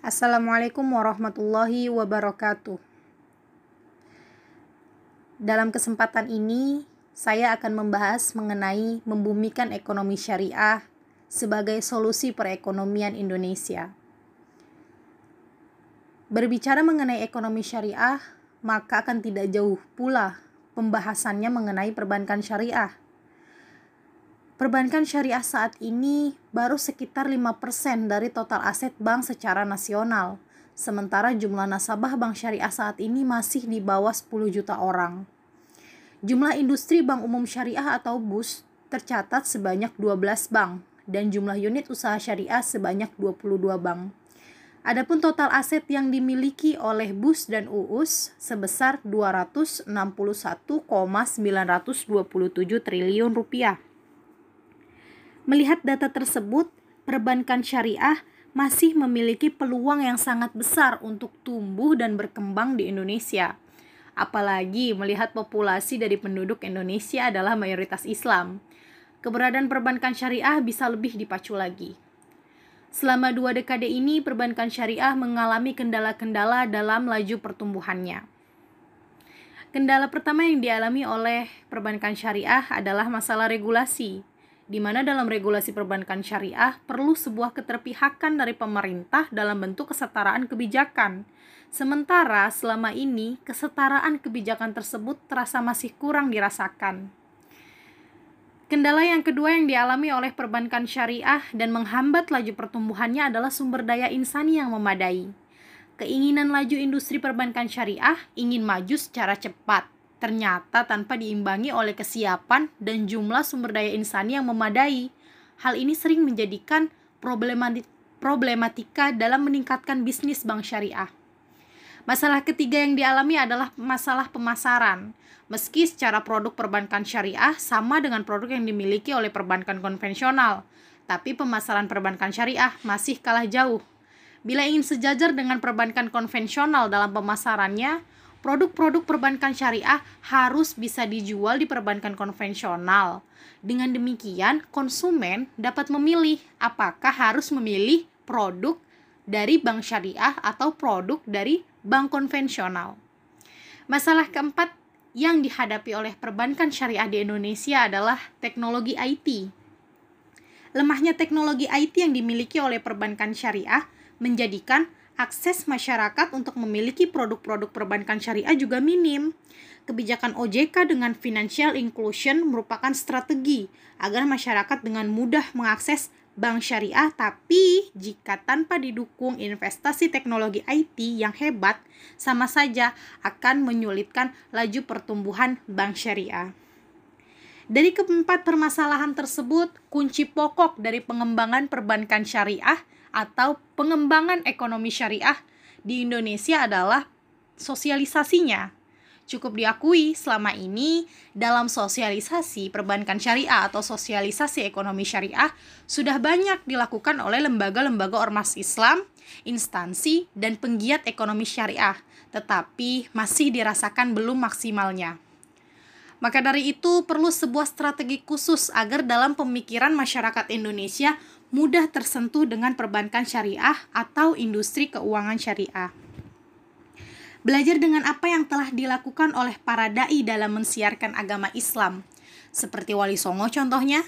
Assalamualaikum warahmatullahi wabarakatuh. Dalam kesempatan ini, saya akan membahas mengenai membumikan ekonomi syariah sebagai solusi perekonomian Indonesia. Berbicara mengenai ekonomi syariah, maka akan tidak jauh pula pembahasannya mengenai perbankan syariah Perbankan syariah saat ini baru sekitar 5% dari total aset bank secara nasional, sementara jumlah nasabah bank syariah saat ini masih di bawah 10 juta orang. Jumlah industri bank umum syariah atau BUS tercatat sebanyak 12 bank dan jumlah unit usaha syariah sebanyak 22 bank. Adapun total aset yang dimiliki oleh BUS dan UUS sebesar 261,927 triliun rupiah. Melihat data tersebut, perbankan syariah masih memiliki peluang yang sangat besar untuk tumbuh dan berkembang di Indonesia. Apalagi melihat populasi dari penduduk Indonesia adalah mayoritas Islam. Keberadaan perbankan syariah bisa lebih dipacu lagi. Selama dua dekade ini, perbankan syariah mengalami kendala-kendala dalam laju pertumbuhannya. Kendala pertama yang dialami oleh perbankan syariah adalah masalah regulasi di mana dalam regulasi perbankan syariah perlu sebuah keterpihakan dari pemerintah dalam bentuk kesetaraan kebijakan. Sementara selama ini kesetaraan kebijakan tersebut terasa masih kurang dirasakan. Kendala yang kedua yang dialami oleh perbankan syariah dan menghambat laju pertumbuhannya adalah sumber daya insani yang memadai. Keinginan laju industri perbankan syariah ingin maju secara cepat, ternyata tanpa diimbangi oleh kesiapan dan jumlah sumber daya insani yang memadai. Hal ini sering menjadikan problematika dalam meningkatkan bisnis bank syariah. Masalah ketiga yang dialami adalah masalah pemasaran. Meski secara produk perbankan syariah sama dengan produk yang dimiliki oleh perbankan konvensional, tapi pemasaran perbankan syariah masih kalah jauh. Bila ingin sejajar dengan perbankan konvensional dalam pemasarannya, produk-produk perbankan syariah harus bisa dijual di perbankan konvensional. Dengan demikian, konsumen dapat memilih apakah harus memilih produk dari bank syariah atau produk dari bank konvensional. Masalah keempat yang dihadapi oleh perbankan syariah di Indonesia adalah teknologi IT. Lemahnya teknologi IT yang dimiliki oleh perbankan syariah menjadikan akses masyarakat untuk memiliki produk-produk perbankan syariah juga minim. Kebijakan OJK dengan financial inclusion merupakan strategi agar masyarakat dengan mudah mengakses bank syariah, tapi jika tanpa didukung investasi teknologi IT yang hebat, sama saja akan menyulitkan laju pertumbuhan bank syariah. Dari keempat permasalahan tersebut, kunci pokok dari pengembangan perbankan syariah atau pengembangan ekonomi syariah di Indonesia adalah sosialisasinya. Cukup diakui selama ini dalam sosialisasi perbankan syariah atau sosialisasi ekonomi syariah sudah banyak dilakukan oleh lembaga-lembaga ormas Islam, instansi, dan penggiat ekonomi syariah, tetapi masih dirasakan belum maksimalnya. Maka dari itu perlu sebuah strategi khusus agar dalam pemikiran masyarakat Indonesia mudah tersentuh dengan perbankan syariah atau industri keuangan syariah. Belajar dengan apa yang telah dilakukan oleh para dai dalam mensiarkan agama Islam, seperti Wali Songo contohnya.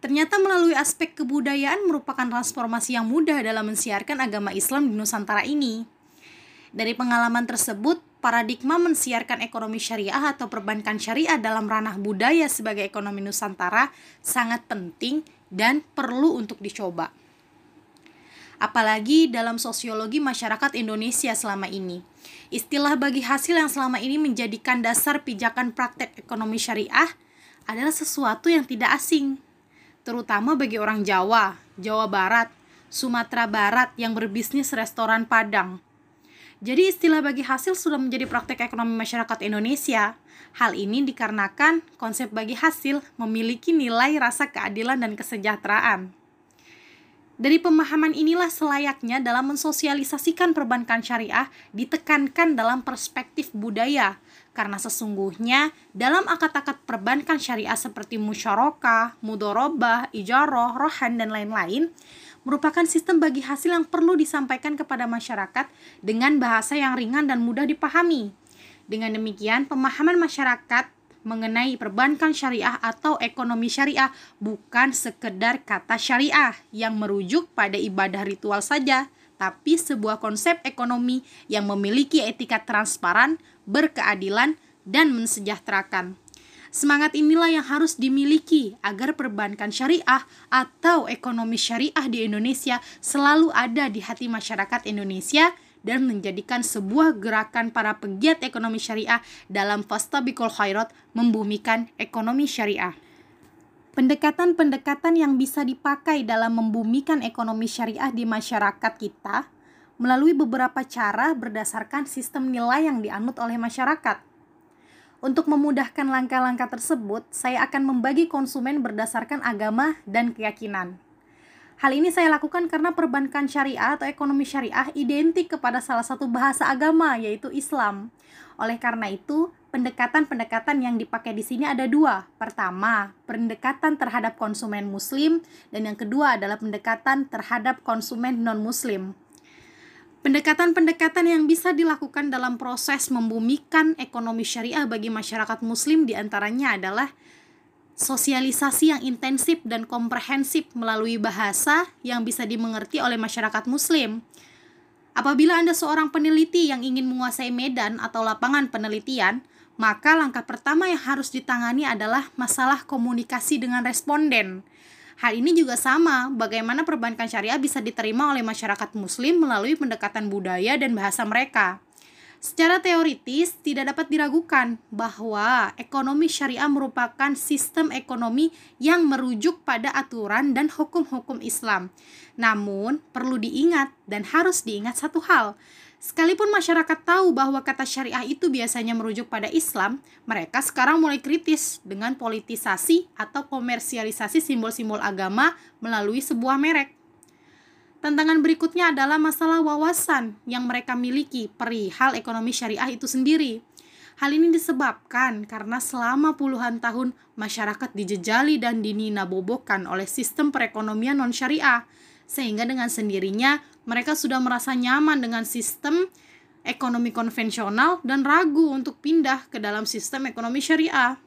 Ternyata melalui aspek kebudayaan merupakan transformasi yang mudah dalam mensiarkan agama Islam di Nusantara ini. Dari pengalaman tersebut, paradigma mensiarkan ekonomi syariah atau perbankan syariah dalam ranah budaya sebagai ekonomi Nusantara sangat penting dan perlu untuk dicoba. Apalagi dalam sosiologi masyarakat Indonesia selama ini. Istilah bagi hasil yang selama ini menjadikan dasar pijakan praktek ekonomi syariah adalah sesuatu yang tidak asing, terutama bagi orang Jawa, Jawa Barat, Sumatera Barat yang berbisnis restoran Padang. Jadi istilah bagi hasil sudah menjadi praktek ekonomi masyarakat Indonesia. Hal ini dikarenakan konsep bagi hasil memiliki nilai rasa keadilan dan kesejahteraan. Dari pemahaman inilah selayaknya dalam mensosialisasikan perbankan syariah ditekankan dalam perspektif budaya, karena sesungguhnya dalam akad-akad perbankan syariah seperti musyarakah, mudorobah, ijaroh, rohan, dan lain-lain, merupakan sistem bagi hasil yang perlu disampaikan kepada masyarakat dengan bahasa yang ringan dan mudah dipahami. Dengan demikian, pemahaman masyarakat mengenai perbankan syariah atau ekonomi syariah bukan sekedar kata syariah yang merujuk pada ibadah ritual saja, tapi sebuah konsep ekonomi yang memiliki etika transparan, berkeadilan, dan mensejahterakan. Semangat inilah yang harus dimiliki agar perbankan syariah atau ekonomi syariah di Indonesia selalu ada di hati masyarakat Indonesia dan menjadikan sebuah gerakan para pegiat ekonomi syariah dalam Fastabikul Khairat membumikan ekonomi syariah. Pendekatan-pendekatan yang bisa dipakai dalam membumikan ekonomi syariah di masyarakat kita melalui beberapa cara berdasarkan sistem nilai yang dianut oleh masyarakat. Untuk memudahkan langkah-langkah tersebut, saya akan membagi konsumen berdasarkan agama dan keyakinan. Hal ini saya lakukan karena perbankan syariah atau ekonomi syariah identik kepada salah satu bahasa agama, yaitu Islam. Oleh karena itu, pendekatan-pendekatan yang dipakai di sini ada dua. Pertama, pendekatan terhadap konsumen Muslim, dan yang kedua adalah pendekatan terhadap konsumen non-Muslim. Pendekatan-pendekatan yang bisa dilakukan dalam proses membumikan ekonomi syariah bagi masyarakat muslim di antaranya adalah sosialisasi yang intensif dan komprehensif melalui bahasa yang bisa dimengerti oleh masyarakat muslim. Apabila Anda seorang peneliti yang ingin menguasai medan atau lapangan penelitian, maka langkah pertama yang harus ditangani adalah masalah komunikasi dengan responden. Hal ini juga sama, bagaimana perbankan syariah bisa diterima oleh masyarakat muslim melalui pendekatan budaya dan bahasa mereka. Secara teoritis, tidak dapat diragukan bahwa ekonomi syariah merupakan sistem ekonomi yang merujuk pada aturan dan hukum-hukum Islam. Namun, perlu diingat dan harus diingat satu hal, Sekalipun masyarakat tahu bahwa kata syariah itu biasanya merujuk pada Islam, mereka sekarang mulai kritis dengan politisasi atau komersialisasi simbol-simbol agama melalui sebuah merek. Tantangan berikutnya adalah masalah wawasan yang mereka miliki perihal ekonomi syariah itu sendiri. Hal ini disebabkan karena selama puluhan tahun masyarakat dijejali dan dininabobokan oleh sistem perekonomian non-syariah sehingga dengan sendirinya mereka sudah merasa nyaman dengan sistem ekonomi konvensional dan ragu untuk pindah ke dalam sistem ekonomi syariah.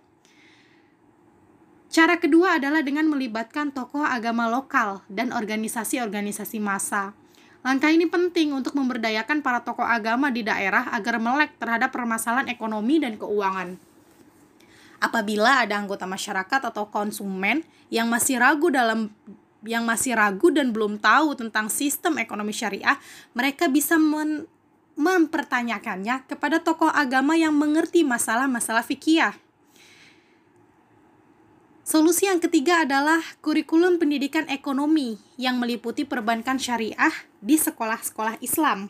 Cara kedua adalah dengan melibatkan tokoh agama lokal dan organisasi-organisasi massa. Langkah ini penting untuk memberdayakan para tokoh agama di daerah agar melek terhadap permasalahan ekonomi dan keuangan. Apabila ada anggota masyarakat atau konsumen yang masih ragu dalam yang masih ragu dan belum tahu tentang sistem ekonomi syariah, mereka bisa men mempertanyakannya kepada tokoh agama yang mengerti masalah-masalah fikih. Solusi yang ketiga adalah kurikulum pendidikan ekonomi yang meliputi perbankan syariah di sekolah-sekolah Islam.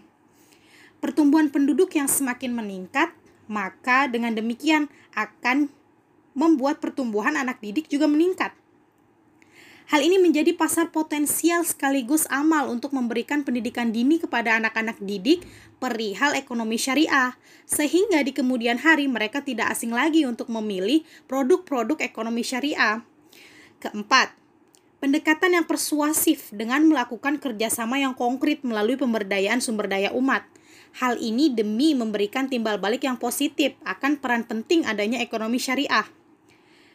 Pertumbuhan penduduk yang semakin meningkat, maka dengan demikian akan membuat pertumbuhan anak didik juga meningkat. Hal ini menjadi pasar potensial sekaligus amal untuk memberikan pendidikan dini kepada anak-anak didik perihal ekonomi syariah, sehingga di kemudian hari mereka tidak asing lagi untuk memilih produk-produk ekonomi syariah. Keempat, pendekatan yang persuasif dengan melakukan kerjasama yang konkret melalui pemberdayaan sumber daya umat. Hal ini demi memberikan timbal balik yang positif akan peran penting adanya ekonomi syariah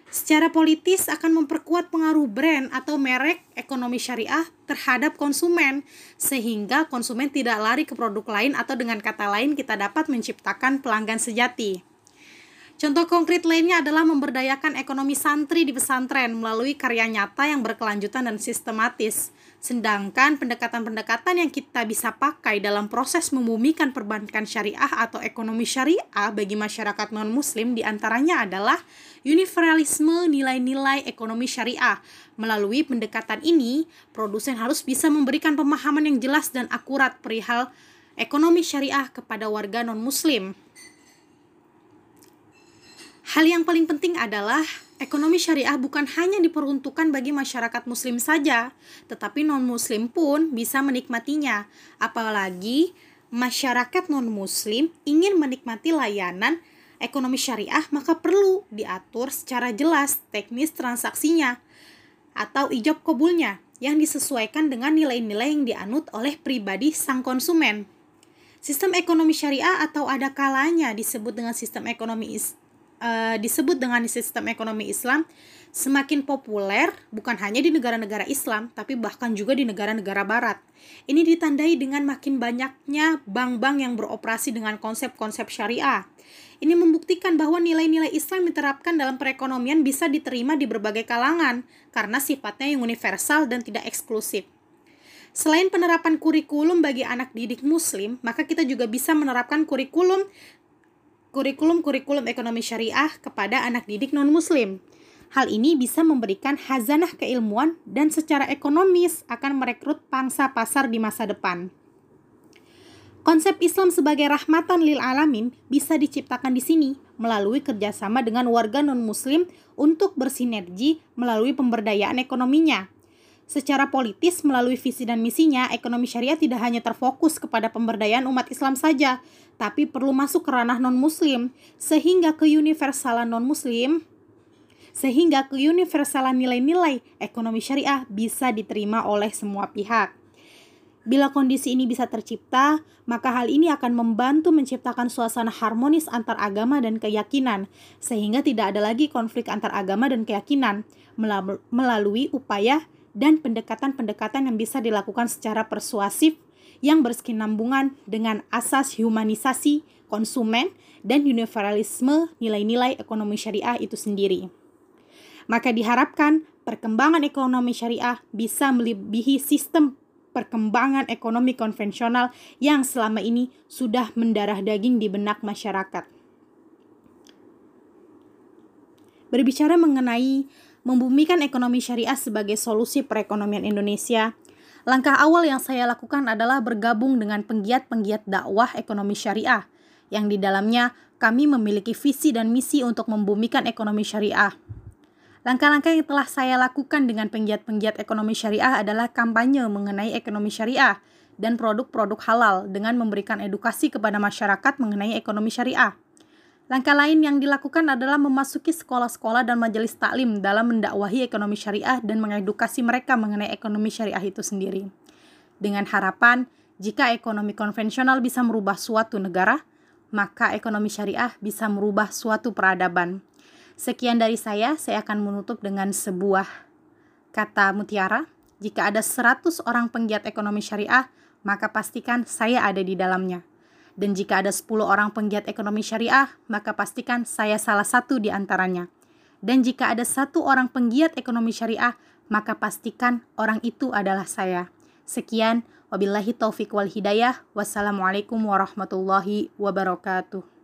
secara politis akan memperkuat pengaruh brand atau merek ekonomi syariah terhadap konsumen sehingga konsumen tidak lari ke produk lain atau dengan kata lain kita dapat menciptakan pelanggan sejati. Contoh konkret lainnya adalah memberdayakan ekonomi santri di pesantren melalui karya nyata yang berkelanjutan dan sistematis. Sedangkan pendekatan-pendekatan yang kita bisa pakai dalam proses membumikan perbankan syariah atau ekonomi syariah bagi masyarakat non-muslim di antaranya adalah universalisme nilai-nilai ekonomi syariah. Melalui pendekatan ini, produsen harus bisa memberikan pemahaman yang jelas dan akurat perihal ekonomi syariah kepada warga non-muslim. Hal yang paling penting adalah ekonomi syariah bukan hanya diperuntukkan bagi masyarakat muslim saja, tetapi non-muslim pun bisa menikmatinya. Apalagi masyarakat non-muslim ingin menikmati layanan ekonomi syariah, maka perlu diatur secara jelas teknis transaksinya atau ijab kabulnya. yang disesuaikan dengan nilai-nilai yang dianut oleh pribadi sang konsumen. Sistem ekonomi syariah atau ada kalanya disebut dengan sistem ekonomi uh, disebut dengan sistem ekonomi Islam semakin populer bukan hanya di negara-negara Islam, tapi bahkan juga di negara-negara Barat. Ini ditandai dengan makin banyaknya bank-bank yang beroperasi dengan konsep-konsep syariah. Ini membuktikan bahwa nilai-nilai Islam diterapkan dalam perekonomian bisa diterima di berbagai kalangan karena sifatnya yang universal dan tidak eksklusif. Selain penerapan kurikulum bagi anak didik muslim, maka kita juga bisa menerapkan kurikulum kurikulum-kurikulum ekonomi syariah kepada anak didik non-muslim. Hal ini bisa memberikan hazanah keilmuan dan secara ekonomis akan merekrut pangsa pasar di masa depan. Konsep Islam sebagai rahmatan lil alamin bisa diciptakan di sini melalui kerjasama dengan warga non-muslim untuk bersinergi melalui pemberdayaan ekonominya. Secara politis, melalui visi dan misinya, ekonomi syariah tidak hanya terfokus kepada pemberdayaan umat Islam saja, tapi perlu masuk ke ranah non-muslim, sehingga keuniversalan non-muslim sehingga keuniversalan nilai-nilai ekonomi syariah bisa diterima oleh semua pihak. Bila kondisi ini bisa tercipta, maka hal ini akan membantu menciptakan suasana harmonis antar agama dan keyakinan, sehingga tidak ada lagi konflik antar agama dan keyakinan melalui upaya dan pendekatan-pendekatan yang bisa dilakukan secara persuasif yang berkesinambungan dengan asas humanisasi konsumen dan universalisme nilai-nilai ekonomi syariah itu sendiri. Maka diharapkan perkembangan ekonomi syariah bisa melebihi sistem perkembangan ekonomi konvensional yang selama ini sudah mendarah daging di benak masyarakat. Berbicara mengenai membumikan ekonomi syariah sebagai solusi perekonomian Indonesia, langkah awal yang saya lakukan adalah bergabung dengan penggiat-penggiat dakwah ekonomi syariah, yang di dalamnya kami memiliki visi dan misi untuk membumikan ekonomi syariah. Langkah-langkah yang telah saya lakukan dengan penggiat-penggiat ekonomi syariah adalah kampanye mengenai ekonomi syariah dan produk-produk halal dengan memberikan edukasi kepada masyarakat mengenai ekonomi syariah. Langkah lain yang dilakukan adalah memasuki sekolah-sekolah dan majelis taklim dalam mendakwahi ekonomi syariah dan mengedukasi mereka mengenai ekonomi syariah itu sendiri. Dengan harapan, jika ekonomi konvensional bisa merubah suatu negara, maka ekonomi syariah bisa merubah suatu peradaban. Sekian dari saya, saya akan menutup dengan sebuah kata mutiara. Jika ada 100 orang penggiat ekonomi syariah, maka pastikan saya ada di dalamnya. Dan jika ada 10 orang penggiat ekonomi syariah, maka pastikan saya salah satu di antaranya. Dan jika ada satu orang penggiat ekonomi syariah, maka pastikan orang itu adalah saya. Sekian, wabillahi taufik wal hidayah. Wassalamualaikum warahmatullahi wabarakatuh.